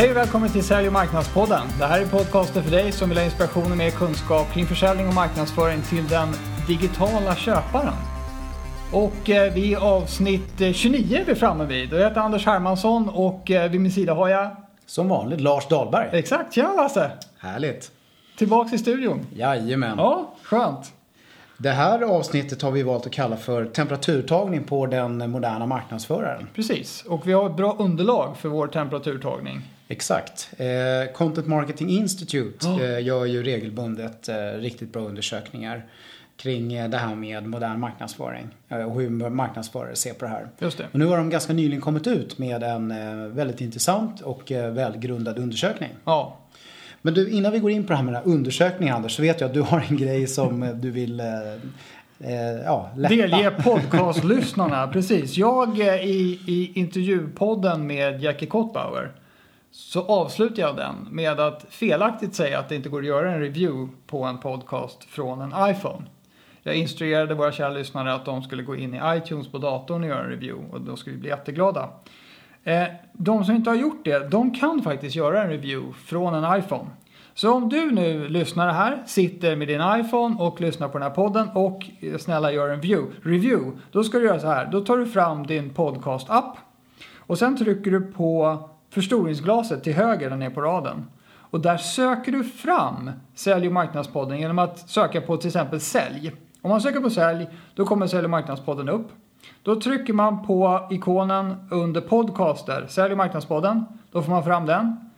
Hej och välkommen till Sälj och marknadspodden. Det här är podcasten för dig som vill ha inspiration och mer kunskap kring försäljning och marknadsföring till den digitala köparen. Och eh, vi är avsnitt eh, 29 är vi framme vid. Jag heter Anders Hermansson och eh, vid min sida har jag... Som vanligt Lars Dahlberg. Exakt, tjena Lasse! Härligt. Tillbaks i studion. Jajamän. Ja, skönt. Det här avsnittet har vi valt att kalla för temperaturtagning på den moderna marknadsföraren. Precis, och vi har ett bra underlag för vår temperaturtagning. Exakt. Eh, Content Marketing Institute Ja. eh, gör ju regelbundet eh, riktigt bra undersökningar kring eh, det här med modern marknadsföring eh, och hur marknadsförare ser på det här. Just det. Och nu har de ganska nyligen kommit ut med en eh, väldigt intressant och välgrundad undersökning. Ja, Men du, innan vi går in på det här med den här undersökningen Anders, så vet jag att du har en grej som du vill ja, lätta. Delge podcastlyssnarna, precis. Jag i, i intervjupodden med Jackie Kottbauer så avslutar jag den med att felaktigt säga att det inte går att göra en review på en podcast från en iPhone. Jag instruerade våra kära lyssnare att de skulle gå in i iTunes på datorn och göra en review och då skulle vi bli jätteglada. Eh, de som inte har gjort det, de kan faktiskt göra en review från en iPhone. Så om du nu lyssnar här, sitter med din iPhone och lyssnar på den här podden och eh, snälla gör en view, review, då ska du göra så här. Då tar du fram din podcast-app och sen trycker du på förstoringsglaset till höger där nere på raden. Och där söker du fram Sälj och marknadspodden genom att söka på till exempel sälj. Om man söker på sälj, då kommer Sälj och marknadspodden upp. Då trycker man på ikonen under podcaster, Sälj och marknadspodden. Då får man fram den.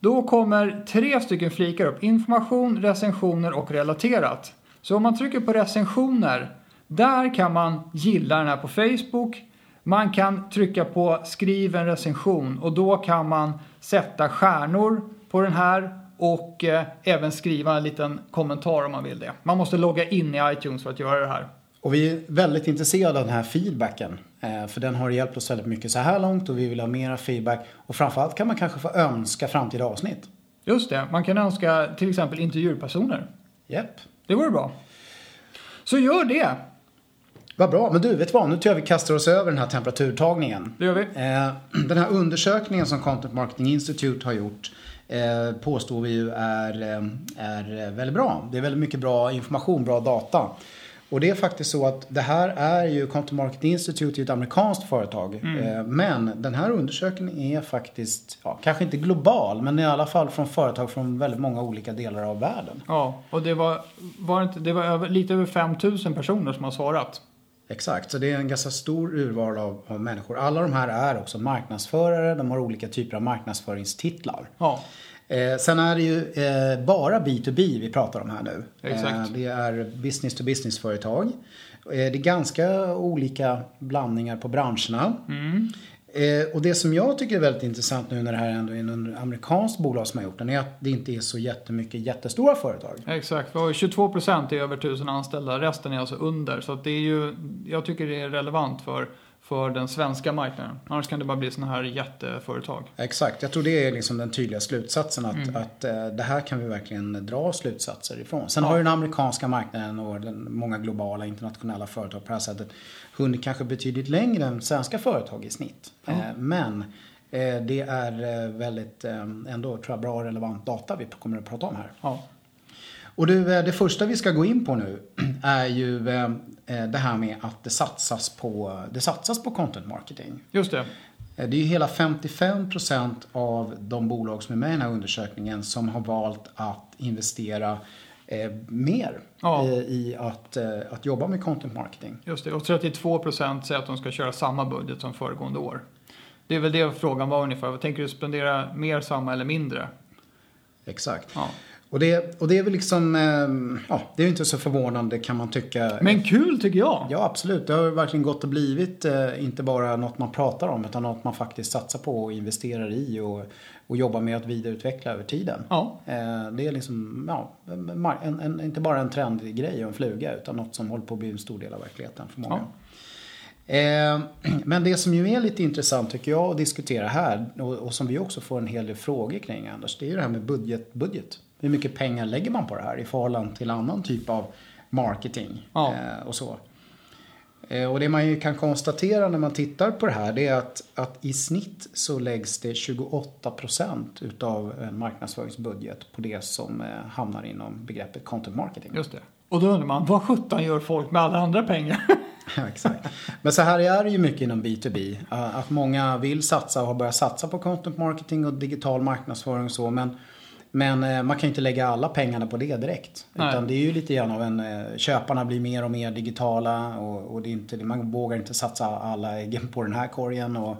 Då kommer tre stycken flikar upp. Information, recensioner och relaterat. Så om man trycker på recensioner, där kan man gilla den här på Facebook. Man kan trycka på skriv en recension och då kan man sätta stjärnor på den här och eh, även skriva en liten kommentar om man vill det. Man måste logga in i iTunes för att göra det här. Och vi är väldigt intresserade av den här feedbacken. Eh, för den har hjälpt oss väldigt mycket så här långt och vi vill ha mera feedback. Och framförallt kan man kanske få önska framtida avsnitt. Just det, man kan önska till exempel intervjupersoner. Japp. Det vore bra. Så gör det. Vad bra. Men du, vet du vad? Nu tror jag vi kastar oss över den här temperaturtagningen. Det gör vi. Eh, Den här undersökningen som Content Marketing Institute har gjort eh, påstår vi ju är, eh, är väldigt bra. Det är väldigt mycket bra information, bra data. Och det är faktiskt så att det här är ju Content Marketing Institute är ett amerikanskt företag. Eh, Men den här undersökningen är faktiskt, ja, kanske inte global, men i alla fall från företag från väldigt många olika delar av världen. Ja, och det var, var, inte, det var över, lite över 5000 personer som har svarat. Exakt, så det är en ganska stor urval av, av människor. Alla de här är också marknadsförare, de har olika typer av marknadföringstitlar. Ja, Eh, sen är det ju eh, bara B2B vi pratar om här nu. Exakt. Eh, det är business to business företag. Eh, det är ganska olika blandningar på branscherna. Eh, och det som jag tycker är väldigt intressant nu när det här ändå är en amerikanskt bolag som har gjort den är att det inte är så jättemycket jättestora företag. exakt. Vi har ju 22 procent är över 1000 anställda. Resten är alltså under. Så det är ju, jag tycker det är relevant för, för den svenska marknaden. Annars kan det bara bli sådana här jätteföretag. Exakt, jag tror det är liksom den tydliga slutsatsen att, Mm. att eh, det här kan vi verkligen dra slutsatser ifrån. Sen har ju den amerikanska marknaden och den, många globala internationella företag på det här sättet hunnit kanske betydligt längre än svenska företag i snitt. Eh, men eh, det är eh, väldigt ändå tror jag, bra relevant data vi kommer att prata om här. Ja, Och du, det första vi ska gå in på nu är ju det här med att det satsas på, det satsas på content marketing. just det. Det är ju hela 55% av de bolag som är med i den här undersökningen som har valt att investera eh, mer Ja. eh, i att, eh, att jobba med content marketing. Just det. Och 32 procent säger att de ska köra samma budget som föregående år. Det är väl det frågan var ungefär. Tänker du spendera mer, samma eller mindre? Exakt. Ja. Och det, och det är väl liksom, eh, ja, det är ju inte så förvånande kan man tycka. Men kul tycker jag. Ja, absolut. Det har verkligen gått och blivit eh, inte bara något man pratar om utan något man faktiskt satsar på och investerar i och, och jobbar med att vidareutveckla över tiden. Ja. Eh, det är liksom, ja, en, en, inte bara en trendig grej och en fluga utan något som håller på att bli en stor del av verkligheten för många. Eh, men det som ju är lite intressant tycker jag att diskutera här och, och som vi också får en hel del frågor kring Anders, det är ju det här med budget. budget. Hur mycket pengar lägger man på det här i förhållande till annan typ av marketing Ja. eh, och så. Eh, och det man ju kan konstatera när man tittar på det här det är att, att i snitt så läggs det 28% utav en marknadsföringsbudget på det som eh, hamnar inom begreppet content marketing. Just det. Och då undrar man, vad sjutton gör folk med alla andra pengar? Ja, exakt. Men så här är det ju mycket inom B2B. eh, Att många vill satsa och har börjat satsa på content marketing och digital marknadsföring och så. Men, men eh, man kan ju inte lägga alla pengarna på det direkt. Nej. Utan det är ju lite grann av en... eh, Köparna blir mer och mer digitala och, och det är inte, man vågar inte satsa alla äggen på den här korgen. Och,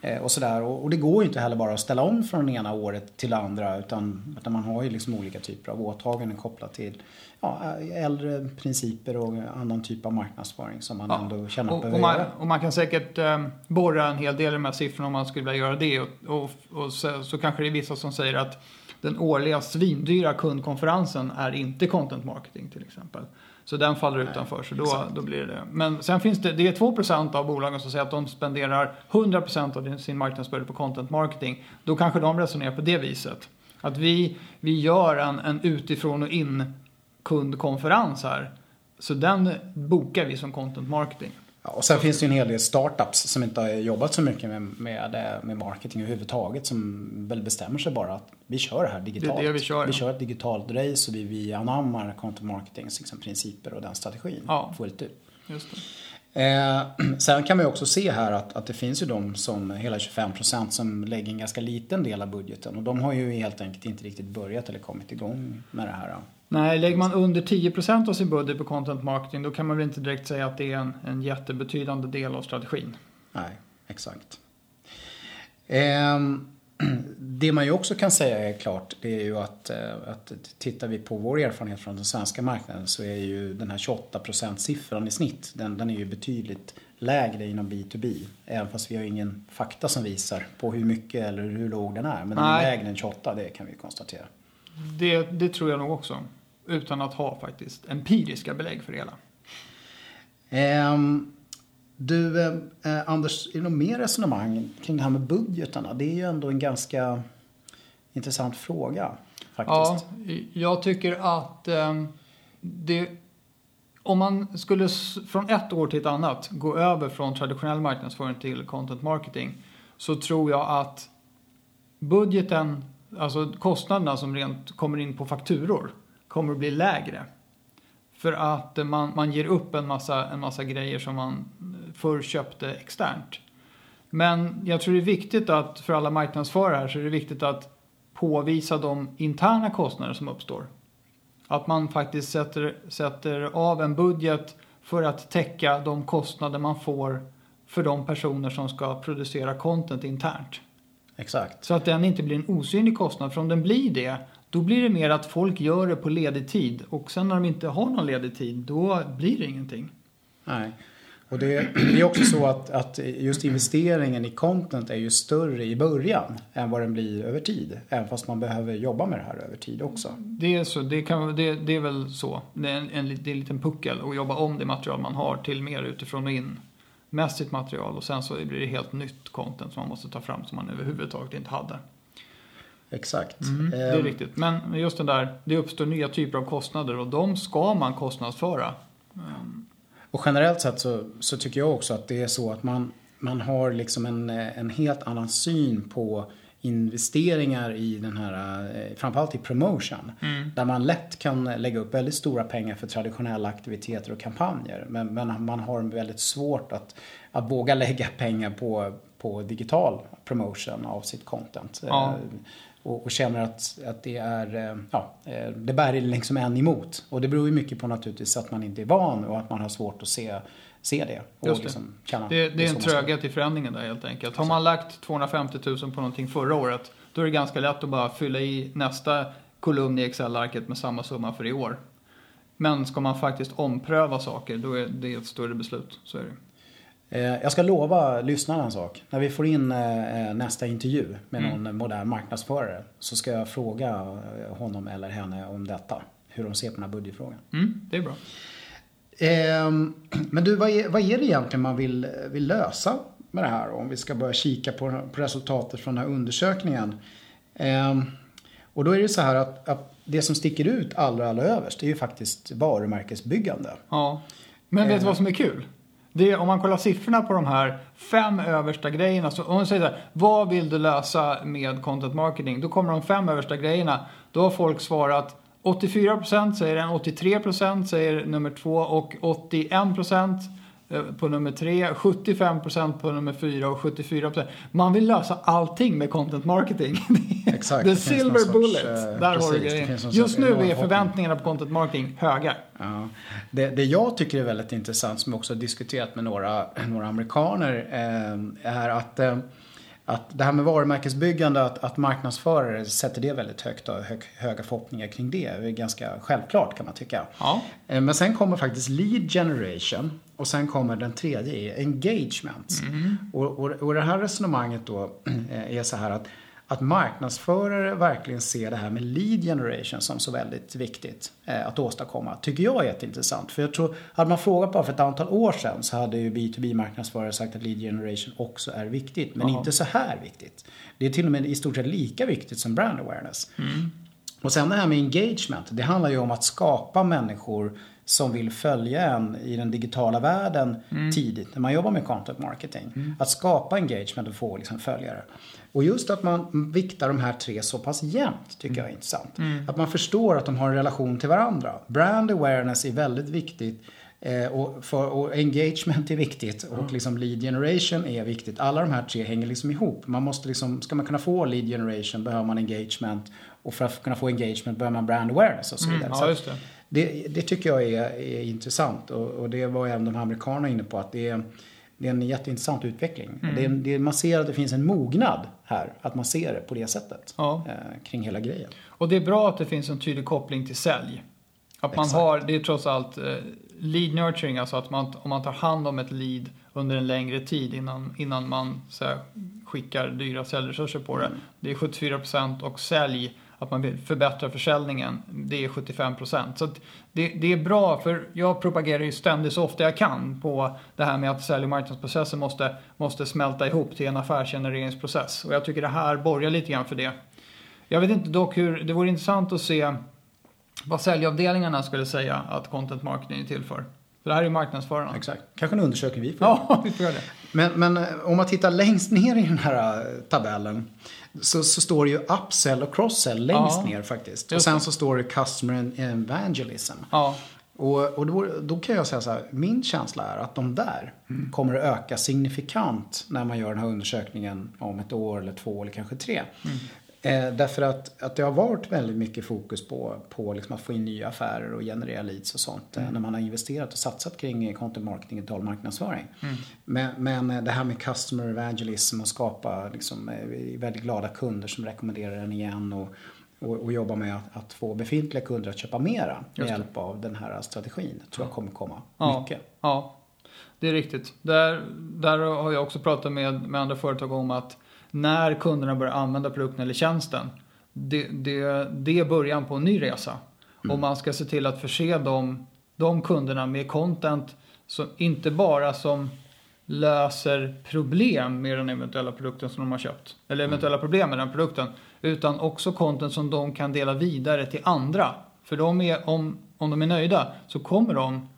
eh, och sådär. Och, och det går ju inte heller bara att ställa om från det ena året till det andra. Utan, utan man har ju liksom olika typer av åtaganden kopplat till ja, äldre principer och annan typ av marknadsföring som man Ja. ändå känner att Och, behöver och, man, göra. och man kan säkert eh, borra en hel del i de här siffrorna om man skulle vilja göra det. Och, och, och så, så kanske det är vissa som säger att den årliga svindyra kundkonferensen är inte content marketing till exempel. Så den faller utanför, så då, då blir det. Men sen finns det, det är 2% av bolagen som säger att de spenderar 100% av sin marknadsbudget på content marketing. Då kanske de resonerar på det viset. Att vi, vi gör en, en utifrån och in kundkonferens här. Så den bokar vi som content marketing. Ja, och sen finns det ju en hel del startups som inte har jobbat så mycket med, med, med marketing överhuvudtaget som väl bestämmer sig bara att vi kör det här digitalt. Det det vi kör. Vi kör ett digitalt race och vi, vi anammar content marketings liksom, principer och den strategin Ja. fullt ut. Just. Eh, sen kan man ju också se här att, att det finns ju de som, hela 25% som lägger en ganska liten del av budgeten och de har ju helt enkelt inte riktigt börjat eller kommit igång med det här. Nej, lägger man under 10% av sin budget på content marketing då kan man väl inte direkt säga att det är en, en jättebetydande del av strategin. Nej, exakt. Ehm, det man ju också kan säga är klart, det är ju att, eh, att tittar vi på vår erfarenhet från den svenska marknaden så är ju den här 28% siffran i snitt, den, den är ju betydligt lägre inom B2B. Även fast vi har ingen fakta som visar på hur mycket eller hur låg den är. Men den är Nej. lägre än 28, det kan vi konstatera. Det, det tror jag nog också. Utan att ha faktiskt empiriska belägg för det hela. Ehm, du, eh, Anders, är det något mer resonemang kring det här med budgetarna? Det är ju ändå en ganska intressant fråga faktiskt. Ja, jag tycker att eh, det, om man skulle från ett år till ett annat gå över från traditionell marknadsföring till content marketing så tror jag att budgeten, alltså kostnaderna som rent kommer in på fakturor kommer att bli lägre. För att man, man ger upp en massa, en massa grejer som man förr köpte externt. Men jag tror det är viktigt att för alla marknadsförare här så är det viktigt att påvisa de interna kostnader som uppstår. Att man faktiskt sätter, sätter av en budget för att täcka de kostnader man får för de personer som ska producera content internt. Exakt. Så att den inte blir en osynlig kostnad. För om den blir det, då blir det mer att folk gör det på ledig tid. Och sen när de inte har någon ledig tid, då blir det ingenting. Nej. Och det, det är också så att, att just investeringen i content är ju större i början än vad den blir över tid. Även fast man behöver jobba med det här över tid också. Det är, så, det, kan, det, det är väl så. Det är en, en, det är en liten puckel att jobba om det material man har till mer utifrån och in mässigt material och sen så blir det helt nytt content som man måste ta fram som man överhuvudtaget inte hade. Exakt. Mm, det är Ehm, riktigt. Men just den där, det uppstår nya typer av kostnader och de ska man kostnadsföra. Ehm, Och generellt sett så, så tycker jag också att det är så att man, man har liksom en, en helt annan syn på investeringar i den här, eh, framförallt i promotion. Där man lätt kan lägga upp väldigt stora pengar för traditionella aktiviteter och kampanjer. Men, men man har väldigt svårt att, att våga lägga pengar på, på digital promotion av sitt content. Ja. Och, och känner att, att det är, eh, ja, eh, det bär liksom en emot. Och det beror ju mycket på naturligtvis att man inte är van och att man har svårt att se, se det. Och Just det. liksom känna Det, det är så en tröghet i förändringen där helt enkelt. Har man lagt 250 000 på någonting förra året, då är det ganska lätt att bara fylla i nästa kolumn i Excel-arket med samma summa för i år. Men ska man faktiskt ompröva saker, då är det ett större beslut. Så är det. Eh, Jag ska lova lyssnarna en sak. När vi får in eh, eh, nästa intervju med Mm. någon modern marknadsförare så ska jag fråga honom eller henne om detta. Hur de ser på den här budgetfrågan. Mm, det är bra. Ehm, Men du, vad är, vad är det egentligen man vill, vill lösa med det här? Om vi ska börja kika på, på resultatet från den här undersökningen. Ehm, Och då är det så här att, att det som sticker ut allra, allra överst är ju faktiskt varumärkesbyggande. Ja. Men vet du vad som är kul? Det, om man kollar siffrorna på de här fem översta grejerna. Så om man säger så här, vad vill du lösa med content marketing? Då kommer de fem översta grejerna. Då har folk svarat 84% säger en, 83% säger nummer två och 81% på nummer tre, 75% på nummer fyra och 74%. Man vill lösa allting med content marketing. Exakt. The silver sorts, bullet. eh, Där precis, har du grejen. Just nu är förväntningarna på content marketing höga. Ja. Det, det jag tycker är väldigt intressant, som jag också har diskuterat med några, några amerikaner, eh, är att, eh, att det här med varumärkesbyggande, att, att marknadsförare sätter det väldigt högt och hög, höga förhoppningar kring det. Det är ganska självklart kan man tycka. Ja. Eh, Men sen kommer faktiskt lead generation och sen kommer den tredje är engagement. Och, och, och det här resonemanget då eh, är så här att, att marknadsförare verkligen ser det här med lead generation som så väldigt viktigt eh, att åstadkomma. Tycker jag är jätteintressant. För jag tror, hade man frågat bara för ett antal år sedan så hade ju B2B-marknadsförare sagt att lead generation också är viktigt. Men Jaha. inte så här viktigt. Det är till och med i stort sett lika viktigt som brand awareness. Och sen det här med engagement. Det handlar ju om att skapa människor som vill följa en i den digitala världen tidigt när man jobbar med content marketing. Att skapa engagement och få liksom följare. Och just att man viktar de här tre så pass jämnt tycker jag är intressant. Att man förstår att de har en relation till varandra. Brand awareness är väldigt viktigt. Eh, och, för, och engagement är viktigt och liksom lead generation är viktigt. Alla de här tre hänger liksom ihop. Man måste liksom, ska man kunna få lead generation behöver man engagement. Och för att kunna få engagement behöver man brand awareness och så vidare. Mm, ja, det. det, tycker jag är, är intressant och, och det var även de här amerikanerna inne på att det är, det är en jätteintressant utveckling. Mm. Det man ser att det finns en mognad här, att man ser det på det sättet Ja. eh, kring hela grejen. Och det är bra att det finns en tydlig koppling till sälj. Att man Exakt. har, det är trots allt eh, lead nurturing, alltså att man, om man tar hand om ett lead under en längre tid innan, innan man så här, skickar dyra säljresurser på det. Det är 74% och sälj, att man vill förbättra försäljningen, det är 75%. Så att det, det är bra, för jag propagerar ju ständigt så ofta jag kan på det här med att sälj och marknadsprocessen måste, måste smälta ihop till en affärsgenereringsprocess. Och jag tycker det här borgar lite grann för det. Jag vet inte dock hur, det vore intressant att se vad säljavdelningarna skulle säga att content marketing är till för. För det här är ju marknadsförarna. Exakt. Kanske en undersökning vi får. Ja, vi får göra det. Men, men eh, om man tittar längst ner i den här eh, tabellen så, så står det ju upsell och crosssell längst Ja, ner faktiskt. Och sen så står det customer evangelism. Ja, Och, och då, då kan jag säga så här, min känsla är att de där kommer att öka signifikant när man gör den här undersökningen om ett år eller två eller kanske tre. Eh, därför att, att det har varit väldigt mycket fokus på, på liksom att få in nya affärer och generera leads och sånt eh, när man har investerat och satsat kring content marketing och digital marknadsföring. Men, men eh, det här med customer evangelism och skapa liksom, eh, väldigt glada kunder som rekommenderar den igen och, och, och jobba med att, att få befintliga kunder att köpa mera med hjälp av den här strategin. Det tror jag kommer komma ja, mycket. ja. Det är riktigt. Där, där har jag också pratat med, med andra företag om att när kunderna börjar använda produkten eller tjänsten, det, det, det är början på en ny resa. Och man ska se till att förse dem, de kunderna med content som inte bara som löser problem med den eventuella produkten som de har köpt. Eller eventuella problem med den produkten. Utan också content som de kan dela vidare till andra. För de är, om, om de är nöjda så kommer de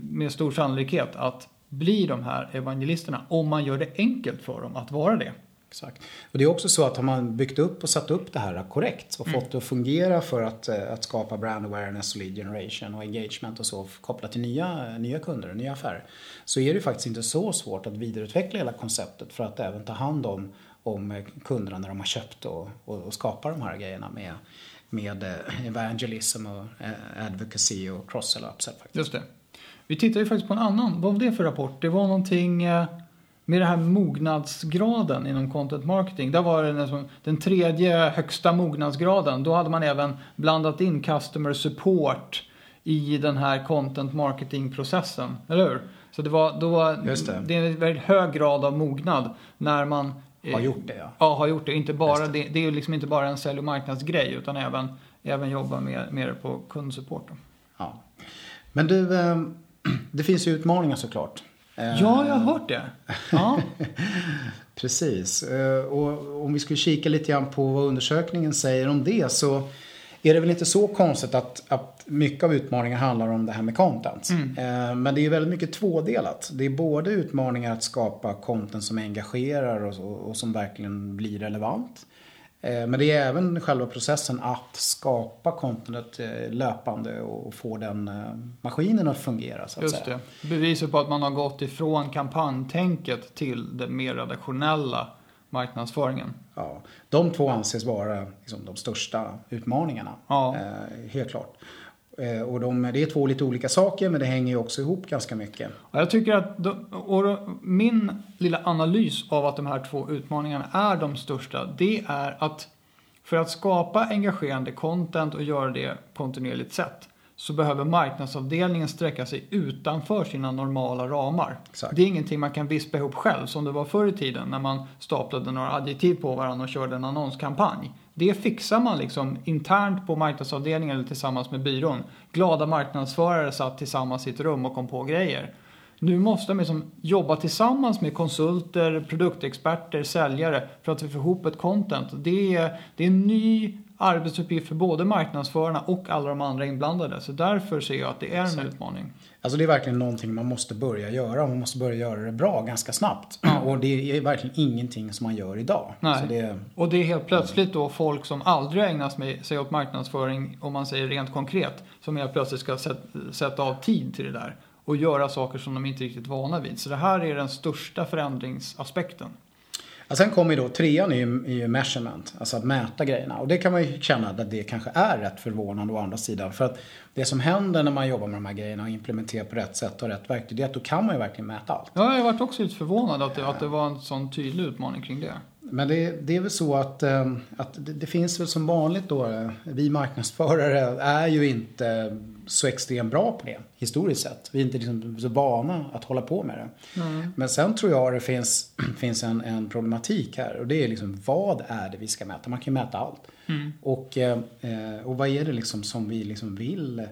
med stor sannolikhet att bli de här evangelisterna. Om man gör det enkelt för dem att vara det. Exakt. Och det är också så att har man byggt upp och satt upp det här korrekt och fått det att fungera för att, eh, att skapa brand awareness, och lead generation och engagement och så kopplat till nya, nya kunder och nya affärer. Så är det faktiskt inte så svårt att vidareutveckla hela konceptet för att även ta hand om, om eh, kunderna när de har köpt och, och, och skapa de här grejerna med, med eh, evangelism och advocacy och cross-sell och upsell faktiskt. Just det. Vi tittar ju faktiskt på en annan. Vad var det för rapport? Det var någonting eh, med det här mognadsgraden inom content marketing. Där var det nästan den tredje högsta mognadsgraden. Då hade man även blandat in customer support i den här content marketing-processen. Eller hur? Så det var, då var, det. det är en väldigt hög grad av mognad när man eh, Har gjort det ja. Ja, har gjort det. Inte bara, det. Det, är ju liksom inte bara en sälj och marknadsgrej utan även, även jobba med, med det på kundsupport. ja. Men du, eh, det finns ju utmaningar såklart. Eh, Ja, jag har hört det. Ja. Precis. Eh, Och om vi skulle kika lite grann på vad undersökningen säger om det så är det väl inte så konstigt att, att mycket av utmaningen handlar om det här med content. Eh, men det är väldigt mycket tvådelat. Det är både utmaningar att skapa content som engagerar och, och som verkligen blir relevant. Eh, men det är även själva processen att skapa contentet eh, löpande och få den eh, maskinen att fungera. Så att Just säga. det. Beviset på att man har gått ifrån kampanjtänket till den mer redaktionella marknadsföringen. Ja, de två anses vara liksom, de största utmaningarna. Ja. Eh, helt klart. Eh, och de, det är två lite olika saker men det hänger ju också ihop ganska mycket. Ja, Jag tycker att de, och min lilla analys av att de här två utmaningarna är de största, det är att för att skapa engagerande content och göra det kontinuerligt sätt så behöver marknadsavdelningen sträcka sig utanför sina normala ramar. Exakt. Det är ingenting man kan vispa ihop själv som det var förr i tiden när man staplade några adjektiv på varandra och körde en annonskampanj. Det fixar man liksom internt på marknadsavdelningen eller tillsammans med byrån. Glada marknadsförare satt tillsammans i ett rum och kom på grejer. Nu måste de liksom jobba tillsammans med konsulter, produktexperter, säljare för att får ihop ett content. Det är, det är en ny arbetsuppgift för både marknadsförarna och alla de andra inblandade. Så därför ser jag att det är en utmaning. Alltså det är verkligen någonting man måste börja göra och man måste börja göra det bra ganska snabbt. Och det är verkligen ingenting som man gör idag. Nej. Det, Och det är helt plötsligt då folk som aldrig har ägnat sig åt marknadsföring, om man säger rent konkret, som helt plötsligt ska sätt- sätta av tid till det där och göra saker som de inte är riktigt vana vid. Så det här är den största förändringsaspekten. Ja, sen kommer ju då trean är ju, är ju measurement, alltså att mäta grejerna. Och det kan man ju känna att det kanske är rätt förvånande å andra sidan. För att det som händer när man jobbar med de här grejerna och implementerar på rätt sätt och rätt verktyg, det är att då kan man ju verkligen mäta allt. Ja, jag varit också lite förvånad att det, att det var en sån tydlig utmaning kring det. Men det, det är väl så att, eh, att det, det finns väl som vanligt då, eh, vi marknadsförare är ju inte så extremt bra på det historiskt sett. Vi är inte liksom så vana att hålla på med det. Men sen tror jag det finns, finns en, en problematik här och det är liksom vad är det vi ska mäta? Man kan ju mäta allt. Och, eh, och vad är det liksom som vi liksom vill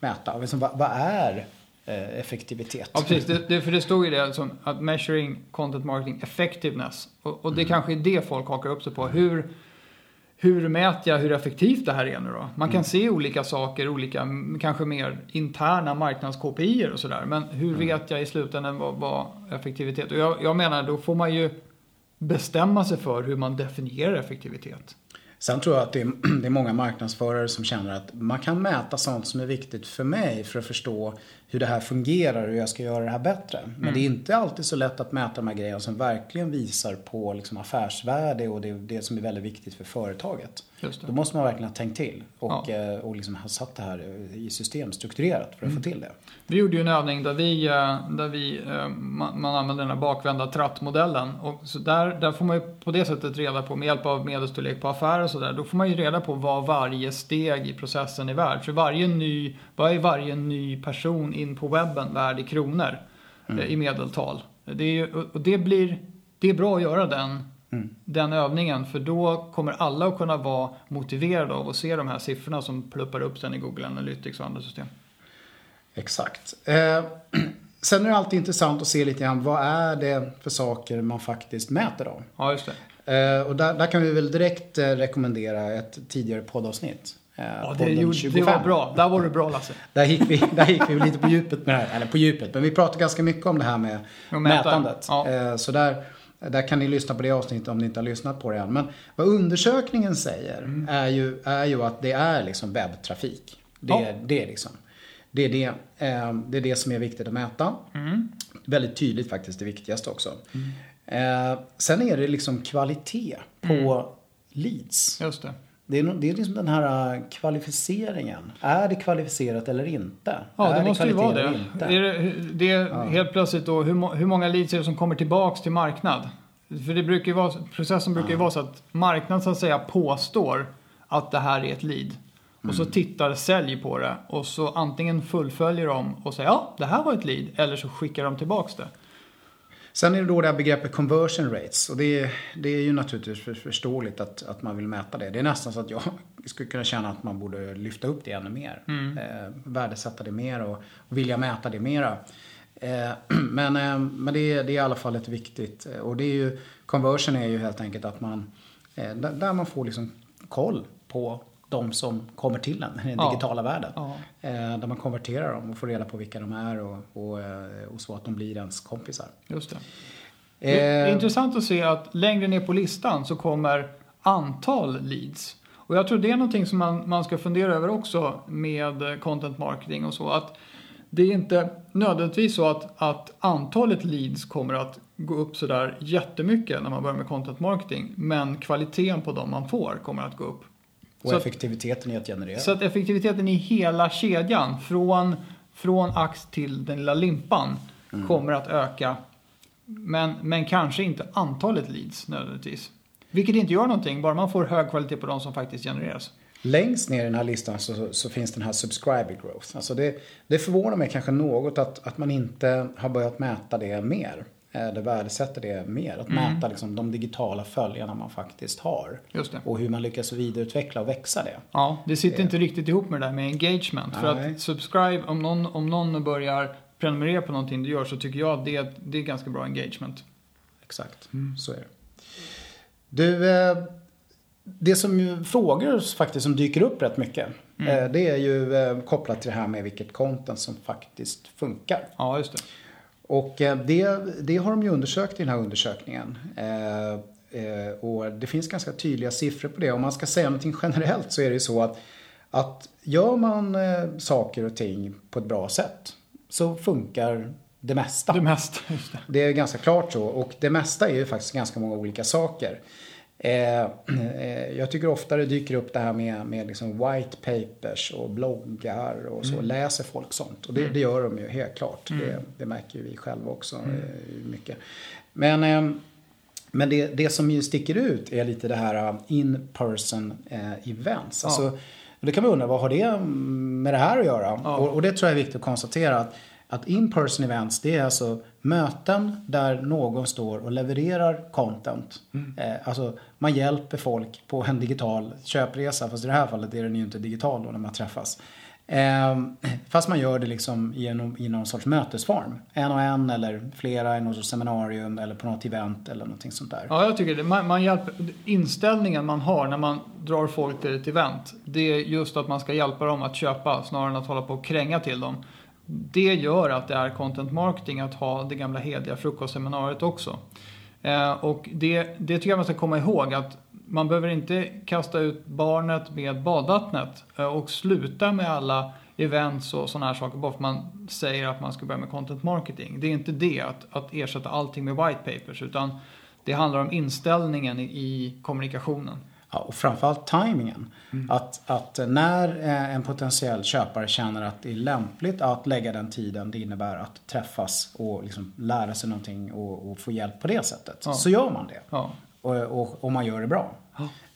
mäta? Liksom, vad, vad är eh, effektivitet? Ja, precis. Det, det, för det stod ju det som att measuring content marketing effectiveness. Och, och det kanske är det folk hakar upp sig på. Hur, hur mäter jag hur effektivt det här är nu då? Man kan se olika saker, olika kanske mer interna marknads-KPI och sådär. Men hur vet jag i slutändan vad, vad effektivitet? Och jag, jag menar, då får man ju bestämma sig för hur man definierar effektivitet. Sen tror jag att det är, det är många marknadsförare som känner att man kan mäta sånt som är viktigt för mig för att förstå hur det här fungerar och hur jag ska göra det här bättre. Men det är inte alltid så lätt att mäta de här grejerna som verkligen visar på liksom affärsvärde och det, det som är väldigt viktigt för företaget. Då måste man verkligen ha tänkt till och, Ja. eh, och liksom ha satt det här i system strukturerat för att få till det. Vi gjorde ju en övning där vi, eh, där vi eh, man, man använde den här bakvända trattmodellen. Och så där, där får man ju på det sättet reda på, med hjälp av medelstorlek på affärer och sådär, då får man ju reda på vad varje steg i processen är värd. Så varje ny, vad är varje ny person in på webben värd i kronor eh, i medeltal? Det är och det blir, det är bra att göra den, den övningen för då kommer alla att kunna vara motiverade av att se de här siffrorna som pluppar upp sen i Google Analytics och andra system. Exakt. Eh, sen är det alltid intressant att se lite grann vad är det för saker man faktiskt mäter då? Ja, just det. Eh, och där, där kan vi väl direkt eh, rekommendera ett tidigare poddavsnitt. Eh, Ja, det, gjorde, det var bra. Där var du bra Lasse. Där gick, vi, där gick vi lite på djupet med det här. Eller på djupet, men vi pratade ganska mycket om det här med mätandet. Ja. Eh, så där, där kan ni lyssna på det avsnittet om ni inte har lyssnat på det än. Men vad undersökningen säger Mm. är, ju, är ju att det är liksom webbtrafik. Det, Ja. är, det, är liksom, det, är det, eh, det är det som är viktigt att mäta. Mm. Väldigt tydligt faktiskt det viktigaste också. Eh, sen är det liksom kvalitet på Mm. leads. Just det. Det är, det är liksom den här äh, kvalificeringen. Är det kvalificerat eller inte? Ja, är det måste ju vara det. Är det, det är helt plötsligt då, hur, hur många leads är det som kommer tillbaks till marknad? För det brukar vara, processen brukar ju vara så att marknad så att säga påstår att det här är ett lead. Och Mm. så tittar sälj på det och så antingen fullföljer de och säger ja, det här var ett lead. Eller så skickar de tillbaks det. Sen är det då det här begreppet conversion rates. Och det är, det är ju naturligtvis för, förståeligt att, att man vill mäta det. Det är nästan så att jag skulle kunna känna att man borde lyfta upp det ännu mer. Eh, värdesätta det mer och, och vilja mäta det mera. Eh, men eh, men det, är, det är i alla fall ett viktigt. Och det är ju, conversion är ju helt enkelt att man, eh, där, där man får liksom koll på de som kommer till en i den Ja. digitala världen. Ja. Eh, där man konverterar dem och får reda på vilka de är och, och, eh, och så att de blir ens kompisar. Just det. Det är Eh, intressant att se att längre ner på listan så kommer antal leads. Och jag tror det är någonting som man, man ska fundera över också med eh, content marketing och så. Att det är inte nödvändigtvis så att, att antalet leads kommer att gå upp sådär jättemycket när man börjar med content marketing. Men kvaliteten på dem man får kommer att gå upp. Och så effektiviteten i att generera. Så att effektiviteten i hela kedjan, från, från ax till den lilla limpan, kommer att öka. Men, men kanske inte antalet leads nödvändigtvis. Vilket inte gör någonting, bara man får hög kvalitet på de som faktiskt genereras. Längst ner i den här listan så, så finns den här subscriber growth. Alltså det, det förvånar mig kanske något att, att man inte har börjat mäta det mer. Eh, Det värdesätter det mer. Att mäta liksom de digitala följarna man faktiskt har. Det. Och hur man lyckas vidareutveckla och växa det. Ja, det sitter inte riktigt ihop med det där med engagement. För Nej. att subscribe, om någon, om någon börjar prenumerera på någonting du gör så tycker jag att det, det är ganska bra engagement. Exakt, så är det. Du, eh, det som ju, frågor faktiskt som dyker upp rätt mycket. eh, Det är ju kopplat till det här med vilket content som faktiskt funkar. Ja, just det. Och eh, det, det har de ju undersökt i den här undersökningen. Eh, eh, och det finns ganska tydliga siffror på det. Om man ska säga någonting generellt så är det ju så att, att gör man saker och ting på ett bra sätt så funkar det mesta. Det mesta, just det. Det är ganska klart så. Och det mesta är ju faktiskt ganska många olika saker. Eh, eh, jag tycker ofta det dyker upp det här med, med liksom white papers och bloggar och så. Läser folk sånt? Och det, det gör de ju helt klart. Det, det märker ju vi själva också eh, mycket. Men, men det, det som ju sticker ut är lite det här in-person eh, events. Ja. Alltså, det kan man undra, vad har det med det här att göra? Ja. Och, och det tror jag är viktigt att konstatera att, att in-person events det är alltså möten där någon står och levererar content. Eh, alltså man hjälper folk på en digital köpresa, fast i det här fallet är den ju inte digital då när man träffas. Eh, fast man gör det liksom en, i någon sorts mötesform. En och en eller flera i något sorts seminarium eller på något event eller någonting sånt där. Ja, jag tycker det. Man, man hjälper, inställningen man har när man drar folk till ett event, det är just att man ska hjälpa dem att köpa snarare än att hålla på och kränga till dem. Det gör att det är content marketing att ha det gamla hederliga frukostseminariet också. Eh, och det, det tycker jag man ska komma ihåg att man behöver inte kasta ut barnet med badvattnet eh, och sluta med alla events och sådana här saker bara för att man säger att man ska börja med content marketing. Det är inte det, att, att ersätta allting med white papers, utan det handlar om inställningen i, i kommunikationen. Ja, och framförallt tajmingen. Att, att när eh, en potentiell köpare känner att det är lämpligt att lägga den tiden det innebär att träffas och liksom lära sig någonting och, och få hjälp på det sättet. Ja. Så gör man det. Ja, Och, och, och man gör det bra.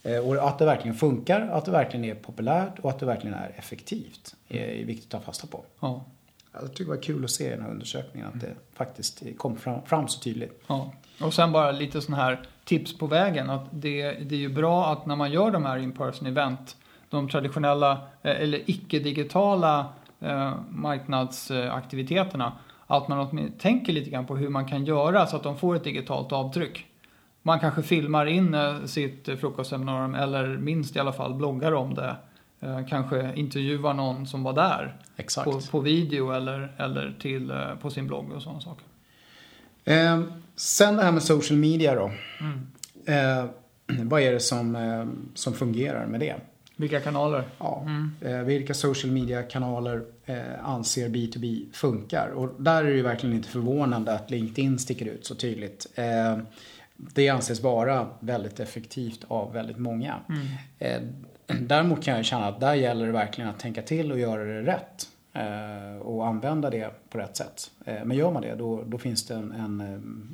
Eh, Och att det verkligen funkar, att det verkligen är populärt och att det verkligen är effektivt är, är viktigt att ta fasta på. ja, Jag tycker det var kul att se i den här undersökningen att det faktiskt kom fram, fram så tydligt. ja. Och sen bara lite sån här tips på vägen. Att det, det är ju bra att när man gör de här in-person event, de traditionella eh, eller icke-digitala eh, marknadsaktiviteterna, att man åtminstone tänker lite grann på hur man kan göra så att de får ett digitalt avtryck. Man kanske filmar in eh, sitt frukostseminarium eller minst i alla fall bloggar om det. Eh, Kanske intervjuar någon som var där på, på video eller, eller till, på sin blogg och sådana saker. Eh, sen det här med social media då. Eh, vad är det som, eh, som fungerar med det? Vilka kanaler? Ja, eh, vilka social media-kanaler eh, anser B2B funkar? Och där är det ju verkligen inte förvånande att LinkedIn sticker ut så tydligt. Eh, det anses vara väldigt effektivt av väldigt många. Eh, däremot kan jag känna att där gäller det verkligen att tänka till och göra det rätt. Eh, och använda det på rätt sätt. Eh, men gör man det då, då finns det en, en,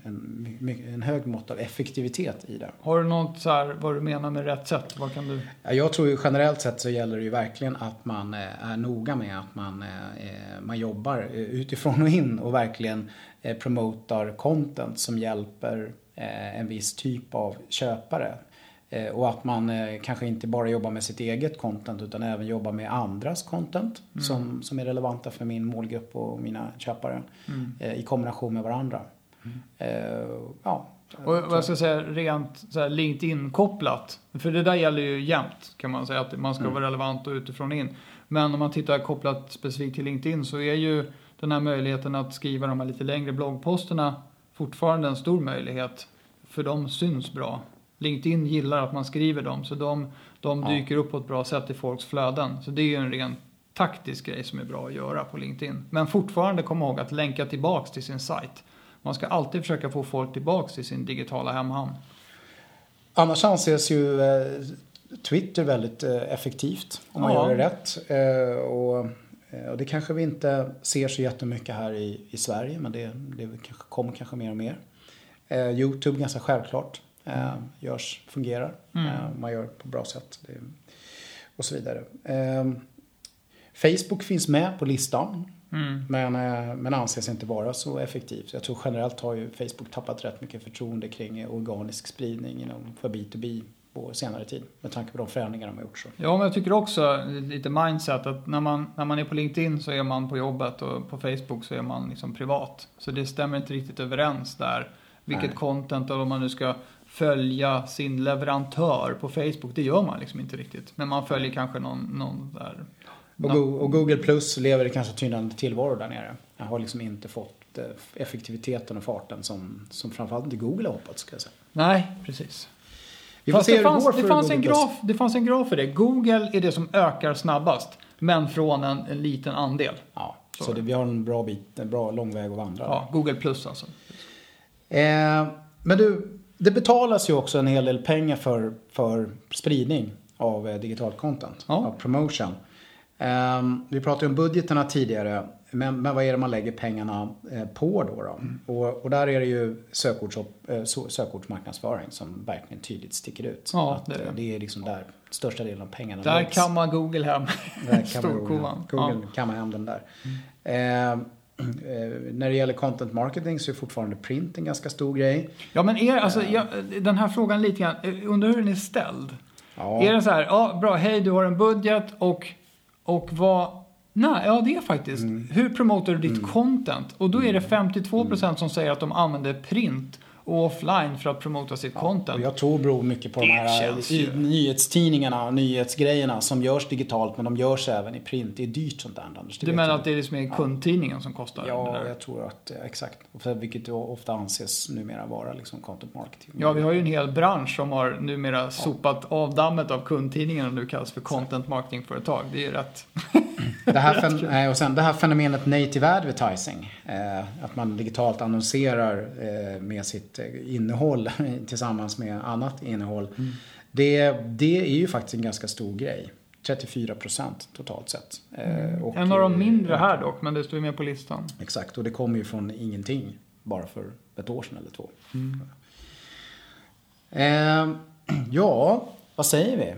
en, en hög mått av effektivitet i det. Har du något så här, vad du menar med rätt sätt? Vad kan du? Ja, Jag tror ju generellt sett så gäller det ju verkligen att man eh, är noga med att man, man jobbar utifrån och in och verkligen promotar content som hjälper en viss typ av köpare. Eh, Och att man eh, kanske inte bara jobbar med sitt eget content utan även jobbar med andras content som, som är relevanta för min målgrupp och mina köpare eh, i kombination med varandra. Eh, Ja, Och vad ska jag säga, rent LinkedIn-kopplat. För det där gäller ju jämt kan man säga, att man ska Mm. vara relevant och utifrån in. Men om man tittar kopplat specifikt till LinkedIn så är ju den här möjligheten att skriva de här lite längre bloggposterna fortfarande en stor möjlighet. För de syns bra. LinkedIn gillar att man skriver dem, så de, de Ja. dyker upp på ett bra sätt i folks flöden. Så det är ju en ren taktisk grej som är bra att göra på LinkedIn. Men fortfarande kom ihåg att länka tillbaks till sin sajt. Man ska alltid försöka få folk tillbaks till sin digitala hemhamn. Annars anses ju eh, Twitter väldigt eh, effektivt om man Ja. gör det rätt. Eh, och, och det kanske vi inte ser så jättemycket här i, i Sverige men det, det kanske kommer kanske mer och mer. Eh, Youtube ganska självklart. Eh, görs, fungerar. Mm. Eh, man gör på bra sätt. Det, och så vidare. Eh, Facebook finns med på listan. Mm. Men, eh, men anses inte vara så effektivt. Jag tror generellt har ju Facebook tappat rätt mycket förtroende kring organisk spridning inom, för B2B på senare tid. Med tanke på de förändringar de har gjort. Så. Ja, men jag tycker också lite mindset att när man, när man är på LinkedIn så är man på jobbet och på Facebook så är man liksom privat. Så det stämmer inte riktigt överens där. Vilket Nej. content, eller om man nu ska följa sin leverantör på Facebook, det gör man liksom inte riktigt. Men man följer kanske någon, någon där... Och, och Google Plus lever i kanske tynande tillvaro där nere. Jag har liksom inte fått eh, effektiviteten och farten som, som framförallt inte Google har hoppats. Ska jag säga. Nej, precis. Vi får Fast se det, fanns, det, fanns en graf, det fanns en graf för det. Google är det som ökar snabbast, men från en, en liten andel. Ja, Så så det, vi har en bra bit, en bra lång väg att vandra. Ja, Google plus alltså. Eh, men du, det betalas ju också en hel del pengar för, för spridning av eh, digitalt content, Ja. av promotion. Eh, vi pratade om budgeterna tidigare, men, men vad är det man lägger pengarna eh, på då? då? Mm. Och, och där är det ju sökords, eh, sö- sökordsmarknadsföring som verkligen tydligt sticker ut. Ja, det är det. det är liksom där största delen av pengarna Där läggs. kammar Google hem Där kan man storkovan. Google Ja. kammar hem den där. Eh, eh, när det gäller content marketing så är fortfarande print en ganska stor grej. Ja men är, alltså, jag, den här frågan lite grann, eh, undrar hur den är ställd? Ja. Är det så här, ja bra, hej du har en budget och, och vad, nej, ja det är faktiskt, Mm. hur promotar du ditt content? Och då är det 52% som säger att de använder print och offline för att promota sitt Och content. jag tror beror mycket på de Det här känns i, ju- nyhetstidningarna och nyhetsgrejerna som görs digitalt men de görs även i print. Det är dyrt sånt där Anders. det Du menar att det är liksom är kundtidningen som kostar Ja, jag tror att eh, exakt. Vilket ofta anses numera vara liksom content marketing. Ja, vi har ju en hel bransch som har numera sopat av dammet av kundtidningen och nu kallas för content marketingföretag. Det är ju rätt. Det här, och sen det här fenomenet native advertising. Eh, att man digitalt annonserar eh, med sitt eh, innehåll tillsammans med annat innehåll. Det, det är ju faktiskt en ganska stor grej. 34 procent totalt sett. Eh, och, En av de mindre här dock, men det står ju med på listan. Exakt, och det kommer ju från ingenting bara för ett år sedan eller två. Eh, ja, vad säger vi?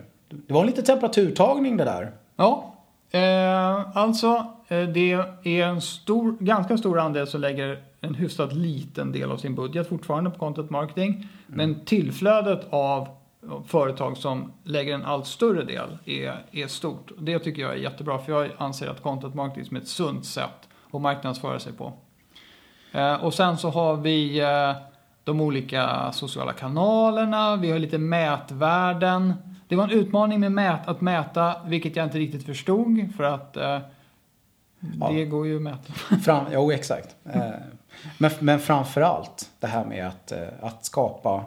Det var lite temperaturtagning det där. Ja, eh, alltså eh, det är en stor, ganska stor andel som lägger en hyfsat liten del av sin budget fortfarande på content marketing. Men tillflödet av företag som lägger en allt större del är, är stort. Det tycker jag är jättebra för jag anser att content marketing är ett sunt sätt att marknadsföra sig på. Eh, och sen så har vi eh, de olika sociala kanalerna, vi har lite mätvärden. Det var en utmaning med mät, att mäta, vilket jag inte riktigt förstod för att eh, det går ju att mäta. Fram, jo, exakt. Men, men framför allt det här med att, eh, att skapa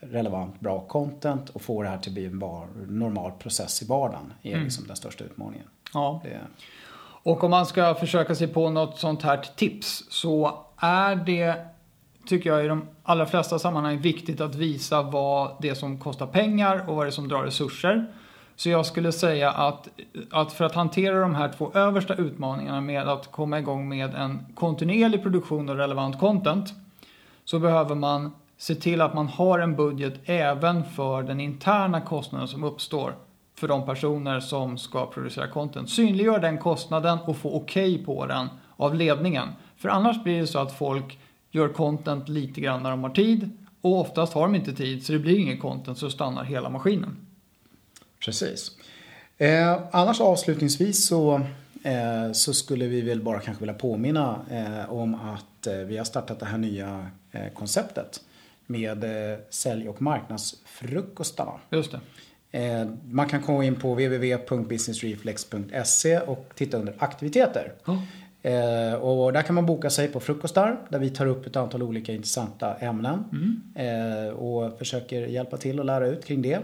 relevant, bra content och få det här till att bli en bar, normal process i vardagen är Mm. liksom den största utmaningen. Ja. Det, Och om man ska försöka sig på något sånt här tips så är det, tycker jag i de allra flesta sammanhang, viktigt att visa vad det är som kostar pengar och vad det är som drar resurser. Så jag skulle säga att, att för att hantera de här två översta utmaningarna med att komma igång med en kontinuerlig produktion av relevant content så behöver man se till att man har en budget även för den interna kostnaden som uppstår för de personer som ska producera content. Synliggör den kostnaden och få okej på den av ledningen. För annars blir det så att folk gör content lite grann när de har tid och oftast har de inte tid så det blir ingen content så stannar hela maskinen precis. Eh, annars avslutningsvis så, eh, så skulle vi väl bara kanske vilja påminna eh, om att eh, vi har startat det här nya eh, konceptet med eh, sälj och marknadsfrukostarna. Just det. Man kan komma in på www.businessreflex.se och titta under aktiviteter. Eh, och där kan man boka sig på frukostar där vi tar upp ett antal olika intressanta ämnen. Mm. Och försöker hjälpa till och lära ut kring det.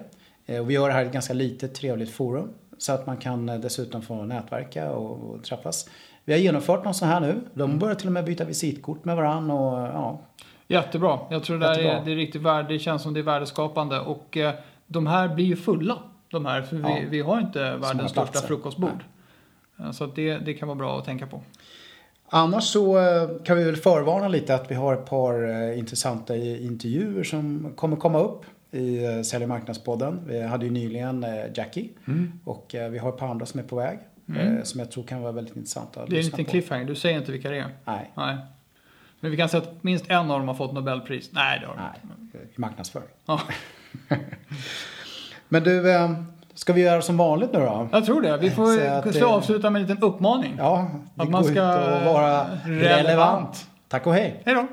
Eh, och vi gör det här i ett ganska litet trevligt forum. Så att man kan eh, dessutom få nätverka och, och träffas. Vi har genomfört någon sån här nu. De börjar till och med byta visitkort med varandra och ja. Jättebra. Jag tror det där Jättebra. är, det är riktigt värde, det känns som det är värdeskapande. Och eh, de här blir ju fulla. De här, för Ja. vi, vi har inte världens största platser. frukostbord. Eh, Så det, det kan vara bra att tänka på. Annars så eh, kan vi väl förvarna lite att vi har ett par eh, intressanta intervjuer som kommer komma upp i eh, Sälj och marknadspodden. Vi hade ju nyligen eh, Jackie och eh, vi har ett par andra som är på väg Mm. som jag tror kan vara väldigt intressanta att Det är en liten på. cliffhanger. Du säger inte vilka det är. Nej, Nej. Men vi kan säga att minst en av dem har fått Nobelpris. Nej, det har de inte. i marknadsföring. Ja, Men du, ska vi göra som vanligt nu då? jag tror det. Vi får eh, avsluta med en liten uppmaning. Ja, Att man ska vara relevant. relevant. Tack och hej! Hej då!